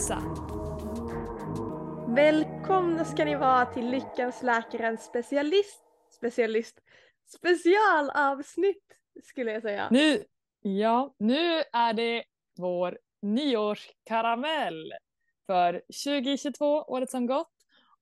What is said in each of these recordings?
Elsa. Välkomna ska ni vara till Lyckans läkarens specialist, specialist, specialavsnitt skulle jag säga. Nu, ja, nu är det vår nyårskaramell för 2022, året som gått,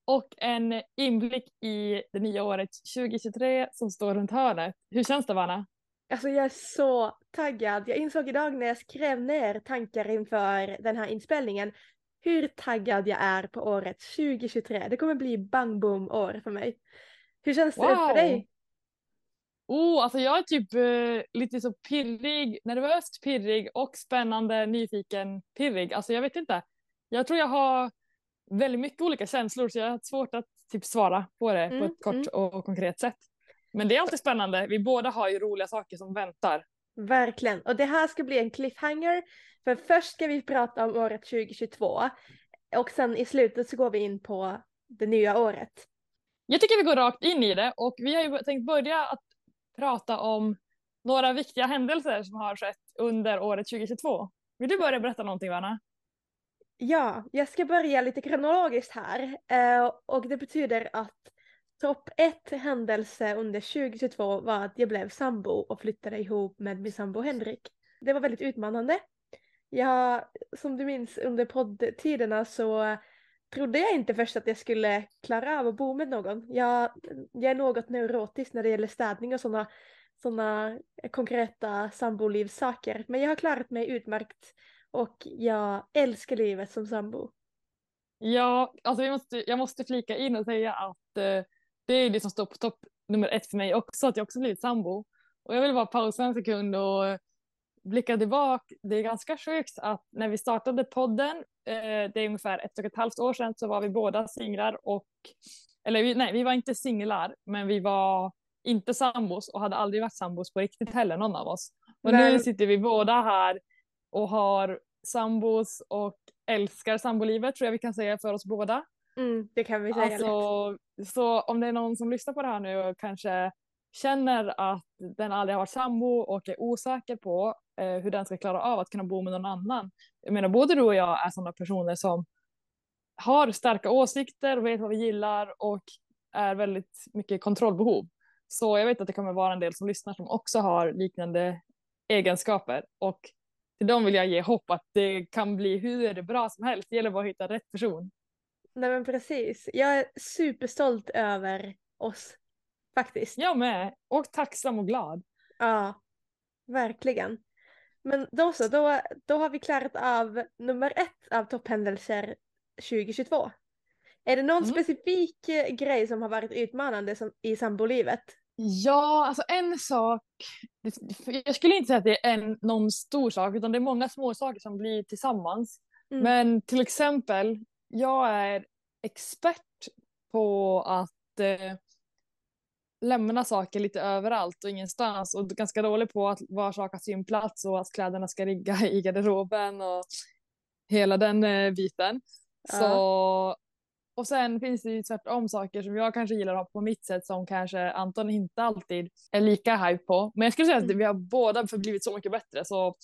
och en inblick i det nya året 2023 som står runt hörnet. Hur känns det, Vanna? Alltså jag är så taggad. Jag insåg idag när jag skrev ner tankar inför den här inspelningen hur taggad jag är på året 2023. Det kommer bli bang boom år för mig. Hur känns det för dig? Oh, alltså jag är typ eh, lite så pirrig, nervöst pirrig och spännande, nyfiken, pirrig. Alltså jag vet inte. Jag tror jag har väldigt mycket olika känslor så jag har svårt att typ svara på det mm, på ett kort mm. och konkret sätt. Men det är alltid spännande. Vi båda har ju roliga saker som väntar. Verkligen. Och det här ska bli en cliffhanger. För först ska vi prata om året 2022. Och sen i slutet så går vi in på det nya året. Jag tycker vi går rakt in i det och vi har ju tänkt börja att prata om några viktiga händelser som har skett under året 2022. Vill du börja berätta någonting Vanna? Ja, jag ska börja lite kronologiskt här. Eh, och det betyder att topp ett händelse under 2022 var att jag blev sambo och flyttade ihop med min sambo Henrik. Det var väldigt utmanande. Jag, som du minns under poddtiderna så trodde jag inte först att jag skulle klara av att bo med någon. Jag, jag är något neurotisk när det gäller städning och sådana såna konkreta sambolivssaker. Men jag har klarat mig utmärkt och jag älskar livet som sambo. Ja, alltså jag måste, jag måste flika in och säga att eh, det är det som står på topp nummer ett för mig också, att jag också blivit sambo. Och jag vill bara pausa en sekund och blicka tillbaka. Det är ganska sjukt att när vi startade podden, eh, det är ungefär ett och ett halvt år sedan, så var vi båda singlar och, eller vi, nej, vi var inte singlar, men vi var inte sambos och hade aldrig varit sambos på riktigt heller, någon av oss. Och men... nu sitter vi båda här och har sambos och älskar sambolivet tror jag vi kan säga för oss båda. Mm, det kan vi säga alltså, lätt. Så om det är någon som lyssnar på det här nu och kanske känner att den aldrig har varit sambo och är osäker på eh, hur den ska klara av att kunna bo med någon annan. Jag menar både du och jag är sådana personer som har starka åsikter och vet vad vi gillar och är väldigt mycket kontrollbehov. Så jag vet att det kommer vara en del som lyssnar som också har liknande egenskaper och till dem vill jag ge hopp att det kan bli hur bra som helst. Det gäller bara att hitta rätt person. Nej men precis. Jag är superstolt över oss faktiskt. Jag med. Och tacksam och glad. Ja, verkligen. Men då så, då, då har vi klarat av nummer ett av topphändelser 2022. Är det någon mm. specifik eh, grej som har varit utmanande som, i sambolivet? Ja, alltså en sak. Jag skulle inte säga att det är en, någon stor sak utan det är många små saker som blir tillsammans. Mm. Men till exempel, jag är expert på att eh, lämna saker lite överallt och ingenstans och ganska dålig på att var sak har sin plats och att kläderna ska rigga i garderoben och hela den eh, biten. Ja. Så och sen finns det ju tvärtom saker som jag kanske gillar att ha på mitt sätt som kanske Anton inte alltid är lika hype på. Men jag skulle säga att mm. vi har båda blivit så mycket bättre så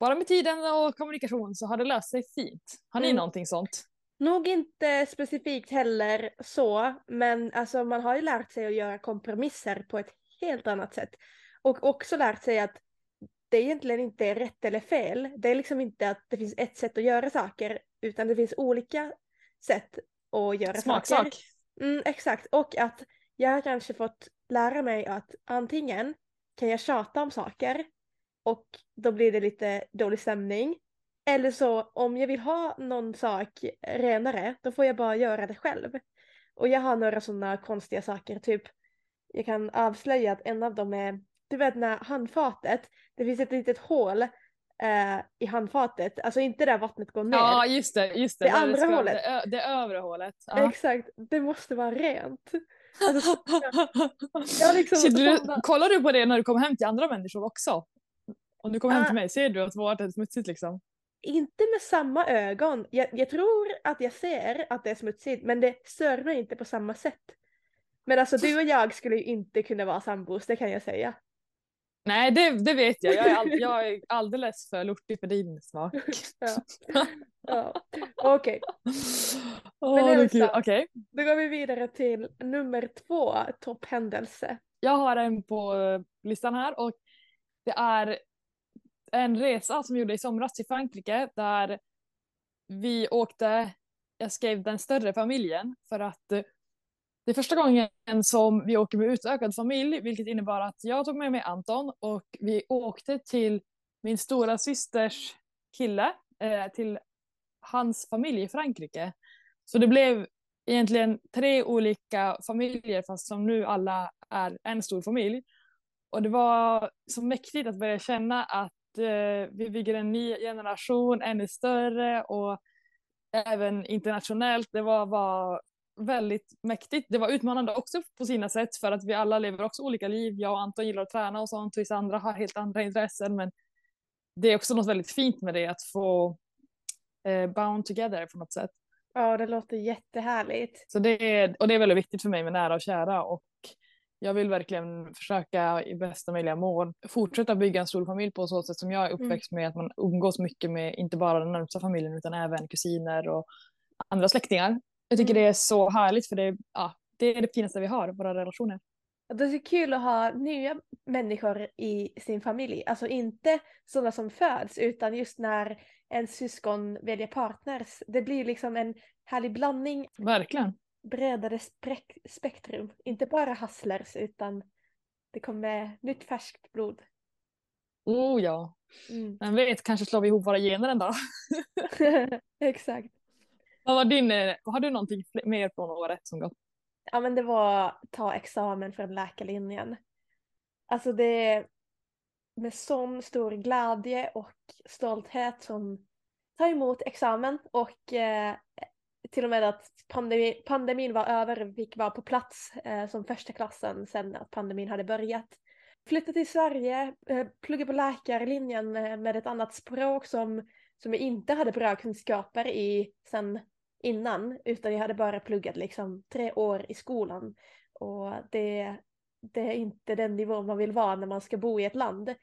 bara med tiden och kommunikation så har det löst sig fint. Har ni mm. någonting sånt? Nog inte specifikt heller så, men alltså man har ju lärt sig att göra kompromisser på ett helt annat sätt. Och också lärt sig att det egentligen inte är rätt eller fel. Det är liksom inte att det finns ett sätt att göra saker, utan det finns olika sätt och göra Smaksak. saker. Mm, exakt, och att jag har kanske fått lära mig att antingen kan jag tjata om saker och då blir det lite dålig stämning. Eller så om jag vill ha någon sak renare då får jag bara göra det själv. Och jag har några sådana konstiga saker, typ jag kan avslöja att en av dem är, du vet när handfatet, det finns ett litet hål eh, i handfatet, alltså inte där vattnet går ner. Ja just det, just det. Det, det andra ska, hålet. Det, det övre hålet. Ja. Exakt, det måste vara rent. Alltså, jag liksom, du, kollar du på det när du kommer hem till andra människor också? Om du kommer hem till mig, ser du att vårt är smutsigt liksom? Inte med samma ögon. Jag, jag, tror att jag ser att det är smutsigt men det stör mig inte på samma sätt. Men alltså du och jag skulle ju inte kunna vara sambos, det kan jag säga. Nej, det, det vet jag. Jag är, all, jag är alldeles för lortig för din smak. Ja. ja. Okej, kul. Okej. då går vi vidare till nummer två topphändelse. Jag har en på listan här och det är en resa som vi gjorde i somras till Frankrike där vi åkte, jag skrev den större familjen för att eh, det är första gången som vi åker med utökad familj vilket innebar att jag tog med mig Anton och vi åkte till min stora systers kille, eh, till hans familj i Frankrike. Så det blev egentligen tre olika familjer fast som nu alla är en stor familj. Och det var så mäktigt att börja känna att vi bygger en ny generation, ännu större och även internationellt. Det var, var väldigt mäktigt. Det var utmanande också på sina sätt för att vi alla lever också olika liv. Jag och Anton gillar att träna och sånt, vissa andra har helt andra intressen men det är också något väldigt fint med det att få eh, bound together på något sätt. Ja, det låter jättehärligt. Så det är, och det är väldigt viktigt för mig med nära och kära och jag vill verkligen försöka i bästa möjliga mån fortsätta bygga en stor familj på så sätt som jag är uppväxt med att man umgås mycket med inte bara den närmsta familjen utan även kusiner och andra släktingar. Jag tycker Mm. det är så härligt för det, ja, det är det finaste vi har, våra relationer. Det är så kul att ha nya människor i sin familj. Alltså inte sådana som föds utan just när en syskon väljer partners. Det blir liksom en härlig blandning, Verkligen. Bredare spek- spektrum. Inte bara hustlers utan det kommer nytt färskt blod. Oh ja. Mm. Vem vet, kanske slår vi ihop våra gener en dag. Exakt. Vad var din, eh, har du någonting mer från året som gått? Ja men det var ta examen från läkarlinjen. Alltså det är med sån stor glädje och stolthet som tar emot examen och eh, till och med att pandemi, pandemin var över och fick vara på plats eh, som första klassen sen att pandemin hade börjat. Flytta till Sverige, eh, plugga på läkarlinjen eh, med ett annat språk som, som jag inte hade bra kunskaper i sen innan utan jag hade bara pluggat liksom tre år i skolan och det, det är inte den nivån man vill vara när man ska bo i ett land.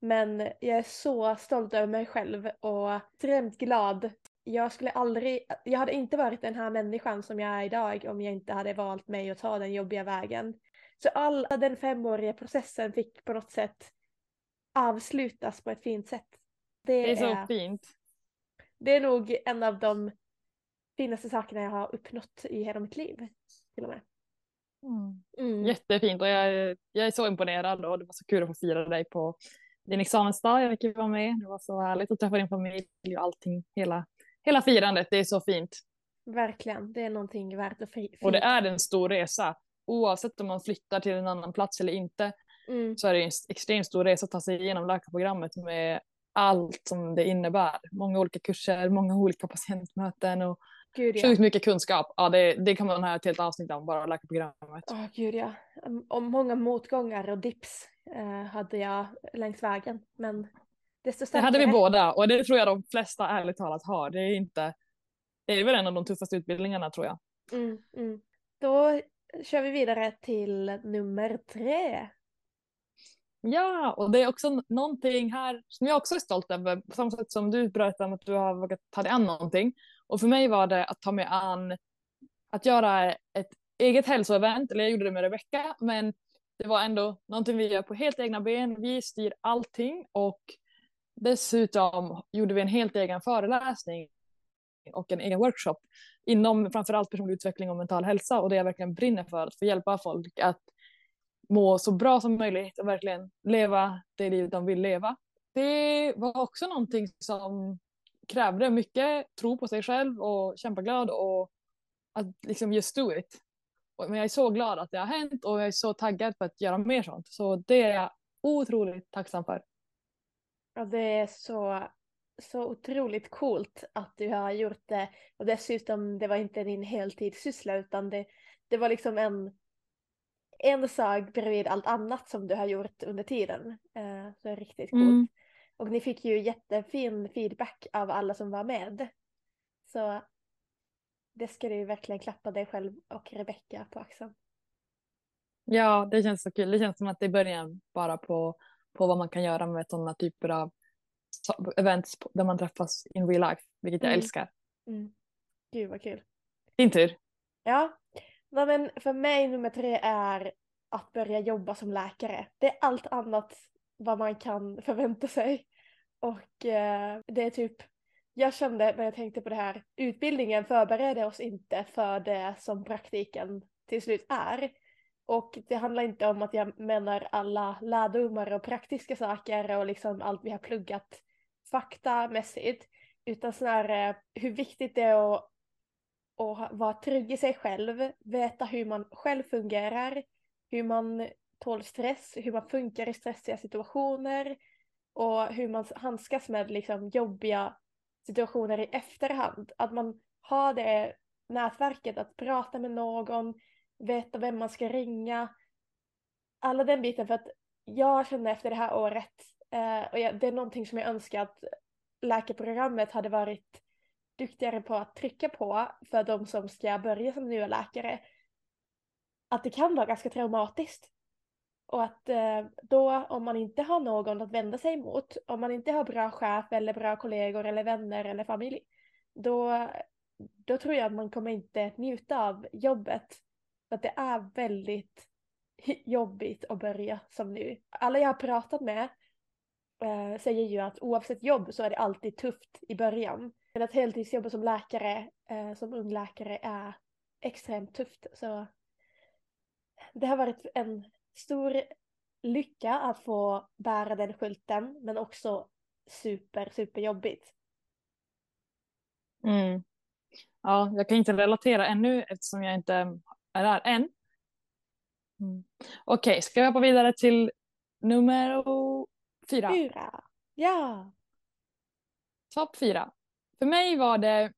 Men jag är så stolt över mig själv och extremt glad. Jag skulle aldrig, jag hade inte varit den här människan som jag är idag om jag inte hade valt mig att ta den jobbiga vägen. Så all den femåriga processen fick på något sätt avslutas på ett fint sätt. Det, Det är så är, fint. det är nog en av de finaste sakerna jag har uppnått i hela mitt liv. Till och med. Mm. Jättefint och jag, är- jag är så imponerad och det var så kul att få fira dig på din examensdag. Jag fick vara med. Det var så härligt att träffa din familj och allting. Hela, hela firandet, det är så fint. Verkligen, det är någonting värt att fi- Och det fira. är en stor resa. Oavsett om man flyttar till en annan plats eller inte Mm. så är det en extremt stor resa att ta sig igenom läkarprogrammet med allt som det innebär. Många olika kurser, många olika patientmöten och Gud ja. sjukt mycket kunskap. Ja, det, det kan man ha ett helt avsnitt om, bara läkarprogrammet. Åh gud ja. Och många motgångar och dips eh, hade jag längs vägen. Men desto Det starkare. hade vi båda och det tror jag de flesta ärligt talat har. Det är inte, det är väl en av de tuffaste utbildningarna tror jag. Mm, mm. Då kör vi vidare till nummer tre. Ja, och det är också någonting här som jag också är stolt över, på samma sätt som du berättade om att du har vågat ta dig an någonting. Och för mig var det att ta mig an att göra ett eget hälsoevent, eller jag gjorde det med Rebecka, men det var ändå någonting vi gör på helt egna ben. Vi styr allting och dessutom gjorde vi en helt egen föreläsning och en egen workshop inom framförallt personlig utveckling och mental hälsa och det jag verkligen brinner för, att få hjälpa folk att må så bra som möjligt och verkligen leva det liv de vill leva. Det var också någonting som krävde mycket tro på sig själv och kämpaglöd och att liksom just do it. Men jag är så glad att det har hänt och jag är så taggad på att göra mer sånt. Så det är jag otroligt tacksam för. Ja, det är så, så otroligt coolt att du har gjort det. Och dessutom, det var inte din heltidssyssla utan det, det var liksom en, en sak bredvid allt annat som du har gjort under tiden. Eh, så det är riktigt coolt. Mm. Och ni fick ju jättefin feedback av alla som var med. Så det ska du verkligen klappa dig själv och Rebecka på axeln. Ja, det känns så kul. Det känns som att det är början bara på på vad man kan göra med sådana typer av events där man träffas in real life, vilket jag Mm. älskar. Mm. Gud vad kul. Din tur. Ja, Nej, men för mig nummer tre är att börja jobba som läkare. Det är allt annat vad man kan förvänta sig. Och eh, det är typ, jag kände när jag tänkte på det här, utbildningen förbereder oss inte för det som praktiken till slut är. Och det handlar inte om att jag menar alla lärdomar och praktiska saker och liksom allt vi har pluggat faktamässigt. Utan snarare hur viktigt det är att, att vara trygg i sig själv, veta hur man själv fungerar, hur man tål stress, hur man funkar i stressiga situationer och hur man handskas med liksom jobbiga situationer i efterhand. Att man har det nätverket att prata med någon, veta vem man ska ringa. Alla den biten för att jag känner efter det här året, eh, och jag, det är någonting som jag önskar att läkarprogrammet hade varit duktigare på att trycka på för de som ska börja som nya läkare. Att det kan vara ganska traumatiskt. Och att eh, då om man inte har någon att vända sig mot, om man inte har bra chef eller bra kollegor eller vänner eller familj, då, då tror jag att man kommer inte njuta av jobbet. För att det är väldigt jobbigt att börja som nu. Alla jag har pratat med eh, säger ju att oavsett jobb så är det alltid tufft i början. Men att heltidsjobba som läkare, eh, som ung läkare är extremt tufft. Så det har varit en stor lycka att få bära den skylten men också super, super jobbigt. Mm. Ja, jag kan inte relatera ännu eftersom jag inte är än. Mm. Okej, ska vi hoppa vidare till nummer fyra? Fyra. Ja. Topp fyra. För mig var det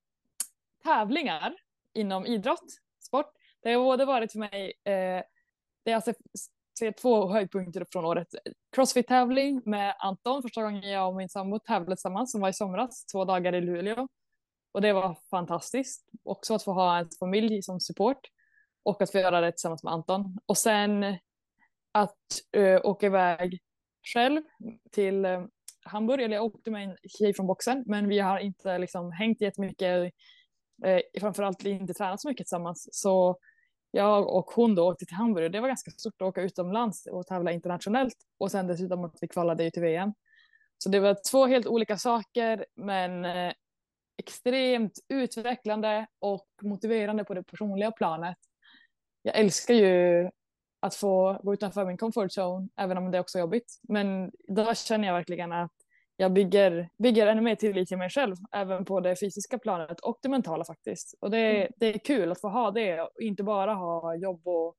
tävlingar inom idrott, sport. Det har både varit för mig, eh, det är alltså ser två höjdpunkter från året. Crossfit-tävling med Anton, första gången jag och min sambo tävlade tillsammans, som var i somras, två dagar i Luleå. Och det var fantastiskt. Också att få ha en familj som support och att få göra det tillsammans med Anton. Och sen att uh, åka iväg själv till uh, Hamburg, eller jag åkte med en tjej från boxen, men vi har inte liksom hängt jättemycket, uh, framförallt inte tränat så mycket tillsammans. Så jag och hon då åkte till Hamburg och det var ganska stort att åka utomlands och tävla internationellt och sen dessutom att vi kvalade ju till VM. Så det var två helt olika saker men extremt utvecklande och motiverande på det personliga planet. Jag älskar ju att få gå utanför min comfort zone även om det också är jobbigt. Men då känner jag verkligen att jag bygger, bygger ännu mer tillit till mig själv, även på det fysiska planet och det mentala faktiskt. Och det, mm. det är kul att få ha det och inte bara ha jobb och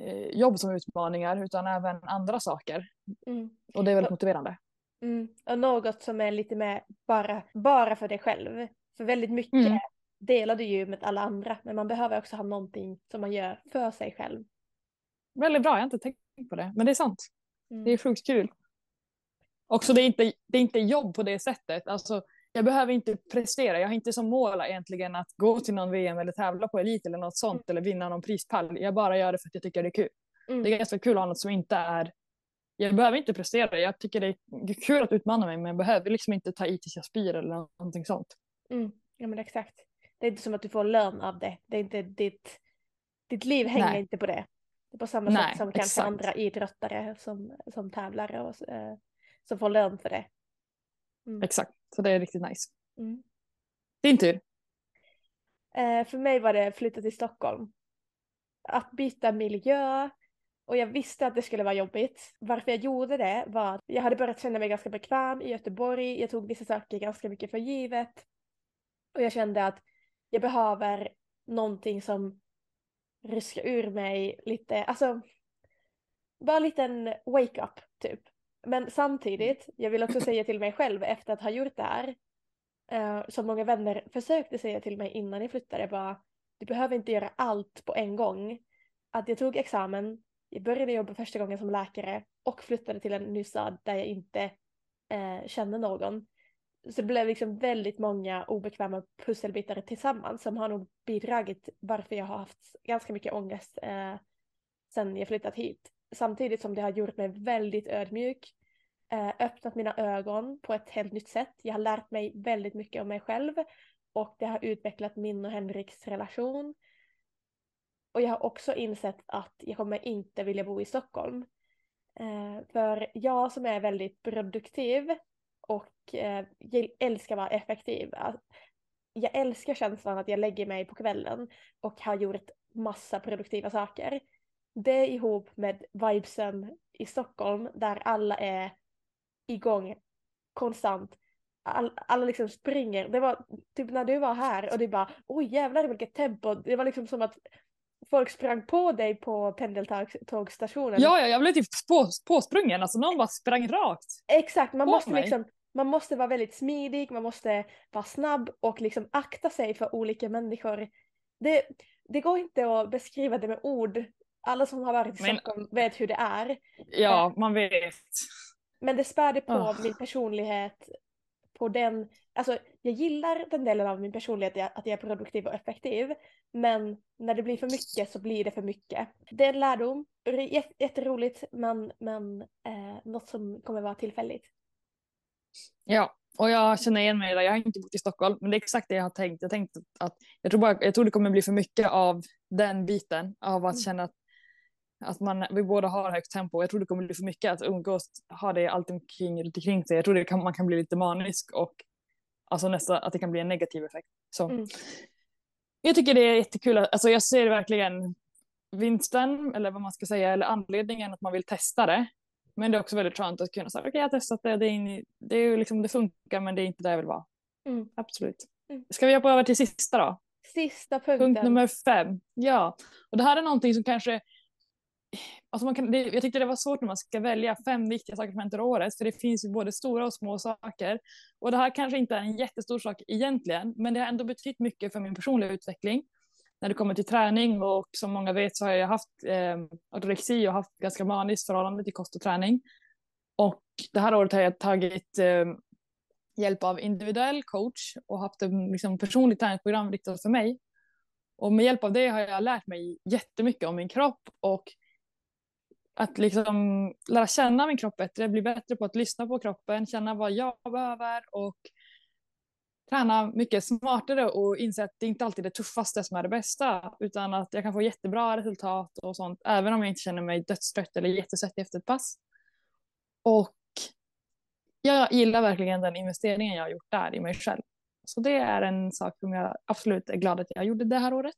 eh, jobb som utmaningar utan även andra saker. Mm. Och det är väldigt motiverande. Mm. Och något som är lite mer bara, bara för dig själv. För väldigt mycket mm. Delar du ju med alla andra men man behöver också ha någonting som man gör för sig själv. Väldigt bra, jag har inte tänkt på det men det är sant. Mm. Det är sjukt kul. Också det är, inte, det är inte jobb på det sättet. Alltså, jag behöver inte prestera. Jag har inte som mål egentligen att gå till någon VM eller tävla på elit eller något sånt eller vinna någon prispall. Jag bara gör det för att jag tycker det är kul. Mm. Det är ganska kul att ha något som inte är... Jag behöver inte prestera. Jag tycker det är kul att utmana mig men jag behöver liksom inte ta i tills jag spyr eller någonting sånt. Mm. Ja men exakt. Det är inte som att du får lön av det. Det är inte ditt... Ditt liv hänger Nej. inte på det. Det är på samma Nej, sätt som kanske exakt. andra idrottare som, som tävlar och eh, som får lön för det. Mm. Exakt, så det är riktigt nice. Mm. Din tur. Eh, för mig var det flytta till Stockholm. Att byta miljö och jag visste att det skulle vara jobbigt. Varför jag gjorde det var att jag hade börjat känna mig ganska bekväm i Göteborg. Jag tog vissa saker ganska mycket för givet. Och jag kände att jag behöver någonting som ryska ur mig lite, alltså bara en liten wake-up typ. Men samtidigt, jag vill också säga till mig själv efter att ha gjort det här, eh, som många vänner försökte säga till mig innan jag flyttade, bara du behöver inte göra allt på en gång. Att jag tog examen, jag började jobba första gången som läkare och flyttade till en ny stad där jag inte eh, kände någon. Så det blev liksom väldigt många obekväma pusselbitar tillsammans som har nog bidragit varför jag har haft ganska mycket ångest eh, sen jag flyttat hit. samtidigt som det har gjort mig väldigt ödmjuk, eh, öppnat mina ögon på ett helt nytt sätt. Jag har lärt mig väldigt mycket om mig själv och det har utvecklat min och Henriks relation. Och jag har också insett att jag kommer inte vilja bo i Stockholm. Eh, för jag som är väldigt produktiv och eh, älskar att vara effektiv. Jag älskar känslan att jag lägger mig på kvällen och har gjort massa produktiva saker. Det ihop med vibesen i Stockholm där alla är igång konstant. All, alla liksom springer. Det var typ när du var här och det bara oj jävlar vilket tempo. Det var liksom som att folk sprang på dig på pendeltågstationen. Ja, ja, jag blev typ på, påsprungen. Alltså någon bara sprang rakt. Exakt, man måste mig. liksom man måste vara väldigt smidig, man måste vara snabb och liksom akta sig för olika människor. Det, det går inte att beskriva det med ord. Alla som har varit i Men... Stockholm vet hur det är. Ja, eh, man vet. Men det spädde på oh. min personlighet på den, alltså jag gillar den delen av min personlighet att jag är produktiv och effektiv. Men när det blir för mycket så blir det för mycket. Det är en lärdom, jätteroligt men, men eh, något som kommer vara tillfälligt. Ja, och jag känner igen mig där. Jag har inte bott i Stockholm, men det är exakt det jag har tänkt. Jag tänkt att jag tror, bara, jag tror det kommer bli för mycket av den biten, av att mm. känna att, att man, vi båda har högt tempo. Jag tror det kommer bli för mycket att umgås, ha det allt omkring, lite kring sig. Jag tror det kan, man kan bli lite manisk och alltså nästa, att det kan bli en negativ effekt. Så. Mm. Jag tycker det är jättekul, alltså jag ser verkligen vinsten, eller vad man ska säga, eller anledningen att man vill testa det. Men det är också väldigt skönt att kunna säga, okej okay, jag har testat det, det, är, det, är liksom, det funkar men det är inte där jag vill vara. Mm. Absolut. Mm. Ska vi hoppa över till sista då? Sista punkten. Punkt nummer fem. Ja, och det här är någonting som kanske Alltså man kan, det, jag tyckte det var svårt när man ska välja fem viktiga saker som händer året, för det finns ju både stora och små saker. Och det här kanske inte är en jättestor sak egentligen, men det har ändå betytt mycket för min personliga utveckling när det kommer till träning och som många vet så har jag haft eh, ortorexi och haft ganska maniskt förhållande till kost och träning. Och det här året har jag tagit eh, hjälp av individuell coach och haft ett liksom, personligt träningsprogram riktat för mig. Och med hjälp av det har jag lärt mig jättemycket om min kropp och att liksom lära känna min kropp bättre, bli bättre på att lyssna på kroppen, känna vad jag behöver och träna mycket smartare och inse att det inte alltid är det tuffaste som är det bästa utan att jag kan få jättebra resultat och sånt även om jag inte känner mig dödstrött eller jättesvettig efter ett pass. Och jag gillar verkligen den investeringen jag har gjort där i mig själv. Så det är en sak som jag absolut är glad att jag gjorde det här året.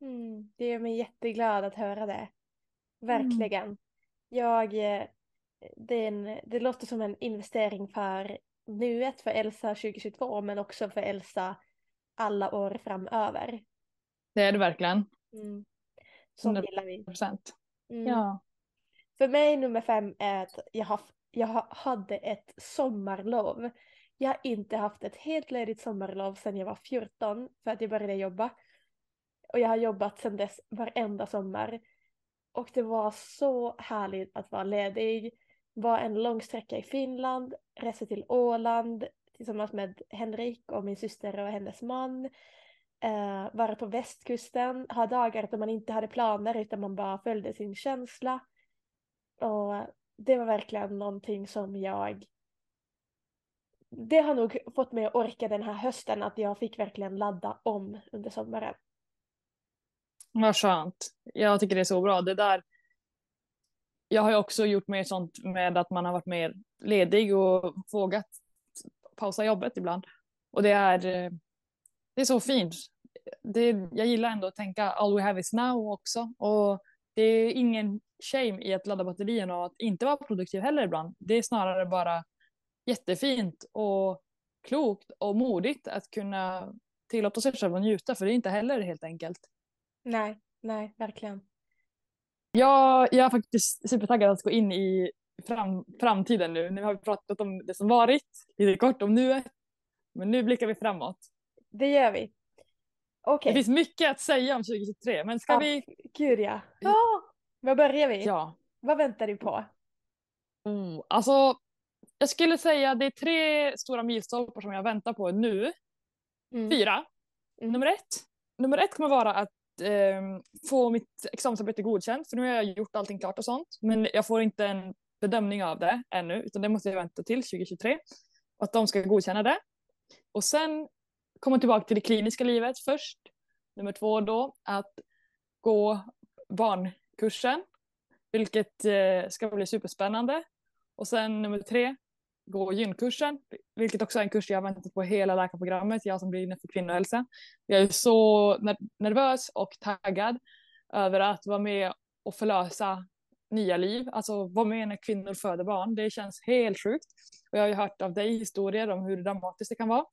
Mm, det gör mig jätteglad att höra det. Verkligen. Mm. Jag, eh, det, en, det låter som en investering för nuet för Elsa 2022 men också för Elsa alla år framöver. Det är det verkligen. Mm. Så gillar vi. Mm. Ja. För mig nummer fem är att jag, har, jag hade ett sommarlov. Jag har inte haft ett helt ledigt sommarlov sedan jag var 14 för att jag började jobba. Och jag har jobbat sedan dess varenda sommar. Och det var så härligt att vara ledig var en lång sträcka i Finland, resa till Åland tillsammans med Henrik och min syster och hennes man. Eh, vara på västkusten, ha dagar då man inte hade planer utan man bara följde sin känsla. Och det var verkligen någonting som jag det har nog fått mig att orka den här hösten att jag fick verkligen ladda om under sommaren. Vad skönt. Jag tycker det är så bra. Det där jag har ju också gjort mer sånt med att man har varit mer ledig och vågat pausa jobbet ibland. Och det är, eh, det är så fint. Det, jag gillar ändå att tänka all we have is now också. Och det är ingen shame i att ladda batterierna och att inte vara produktiv heller ibland. Det är snarare bara jättefint och klokt och modigt att kunna tillåta sig själv att njuta för det är inte heller helt enkelt. Nej, nej, verkligen. Jag, jag är faktiskt supertaggad att gå in i fram, framtiden nu. Nu har vi pratat om det som varit, lite kort om nuet, men nu blickar vi framåt. Det gör vi. Okay. Det finns mycket att säga om 2023, men ska ja, vi... Gud ja. Oh, vad börjar vi? Ja. Vad väntar du på? Mm, alltså, jag skulle säga det är tre stora milstolpar som jag väntar på nu. Mm. Fyra. Mm. Nummer ett. Nummer ett kommer vara att eh, få mitt examensarbete godkänt, för nu har jag gjort allting klart och sånt. Men jag får inte en bedömning av det ännu, utan det måste jag vänta till 2023. Att de ska godkänna det. Och sen komma tillbaka till det kliniska livet först. Nummer två då, att gå barnkursen, vilket eh, ska bli superspännande. Och sen nummer tre, gå gynkursen, vilket också är en kurs jag har väntat på hela läkarprogrammet, jag som brinner för kvinnohälsa. Jag är så nervös och taggad över att vara med och förlösa nya liv, alltså vara med när kvinnor föder barn. Det känns helt sjukt. Och jag har ju hört av dig historier om hur dramatiskt det kan vara.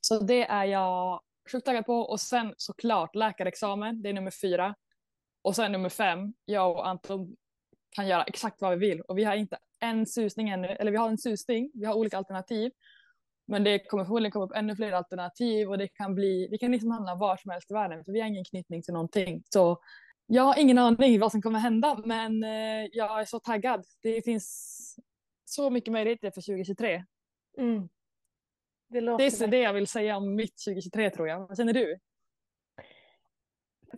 Så det är jag sjukt taggad på och sen såklart läkarexamen, det är nummer fyra. Och sen nummer fem, jag och Anton kan göra exakt vad vi vill och vi har inte en susning ännu, eller vi har en susning, vi har olika alternativ. Men det kommer förmodligen komma upp ännu fler alternativ och det kan bli, vi kan liksom hamna var som helst i världen för vi har ingen knytning till någonting. Så jag har ingen aning vad som kommer hända men eh, jag är så taggad. Det finns så mycket möjligheter för 2023. Mm. Det, det är det jag vill säga om mitt 2023 tror jag. Vad känner du?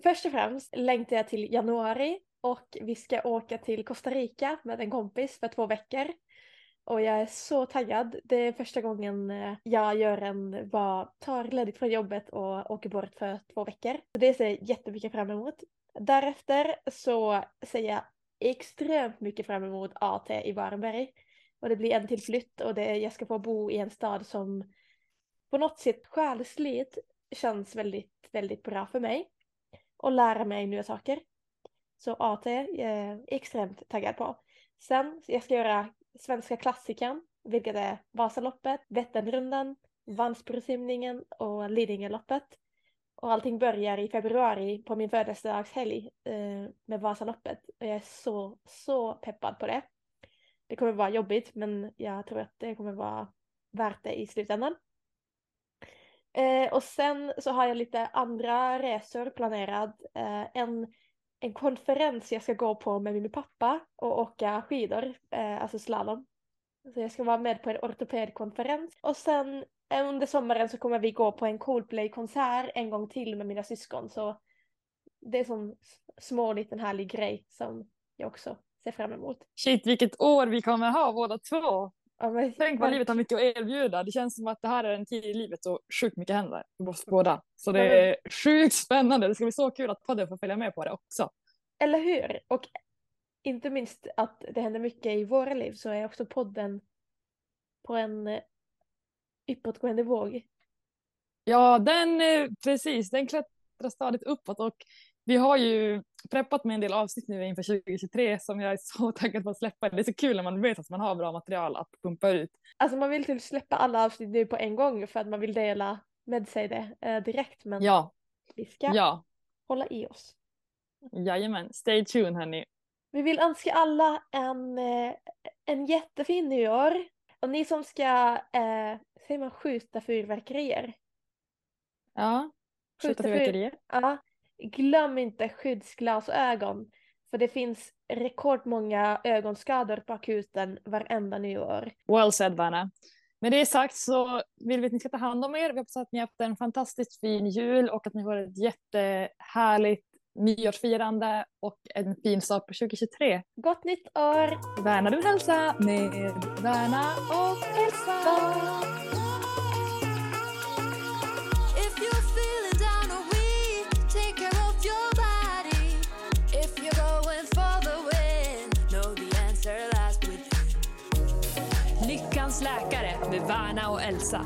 Först och främst längtar jag till januari och vi ska åka till Costa Rica med en kompis för två veckor. Och jag är så taggad. Det är första gången eh, jag gör en, bara tar ledigt från jobbet och åker bort för två veckor. Det ser jag jättemycket fram emot. Därefter så ser jag extremt mycket fram emot AT i Varberg. Och det blir en till flytt och det, jag ska få bo i en stad som på något sätt själsligt känns väldigt, väldigt bra för mig. Och lära mig nya saker. Så AT är jag extremt taggad på. Sen, jag ska göra Svenska klassikern, vilket är Vasaloppet, Vätternrundan, Vansbrosimningen och Lidingöloppet. Och allting börjar i februari på min födelsedagshelg eh, med Vasaloppet. Och jag är så, så peppad på det. Det kommer vara jobbigt men jag tror att det kommer vara värt det i slutändan. Eh, och sen så har jag lite andra resor planerad. Eh, en, en konferens jag ska gå på med min pappa och åka skidor, eh, alltså slalom. Så jag ska vara med på en ortopedkonferens. Och sen eh, under sommaren så kommer vi gå på en Coldplay-konsert en gång till med mina syskon. Så det är en små liten härlig grej som jag också ser fram emot. Shit vilket år vi kommer ha båda två! Ja, men, Tänk vad livet har mycket att erbjuda. Det känns som att det här är en tid i livet så sjukt mycket händer för oss båda. Så det är sjukt spännande. Det ska bli så kul att podden får följa med på det också. Eller hur? Och inte minst att det händer mycket i våra liv så är också podden på en eh, uppåtgående våg. Ja, den eh, precis, den klättrar stadigt uppåt och vi har ju preppat med en del avsnitt nu inför 2023 som jag är så taggad på att släppa. Det är så kul när man vet att man har bra material att pumpa ut. Alltså man vill typ släppa alla avsnitt nu på en gång för att man vill dela med sig det eh, direkt men ja. vi ska ja. hålla i oss. Jajamän, stay tuned hörni. Vi vill önska alla en, eh, en jättefin nyår. Och ni som ska, eh, säger man skjuta fyrverkerier? Ja, skjuta fyrverkerier. Ja, glöm inte skyddsglasögon. För det finns rekordmånga ögonskador på akuten varenda nyår. Well said Vanna. Med det sagt så vill vi att ni ska ta hand om er. Vi hoppas att ni har haft en fantastiskt fin jul och att ni får ett jättehärligt nyårsfirande och en fin start på 2023. Gott nytt år! Värna din hälsa med Värna och Elsa! Läkare med Värna och Elsa.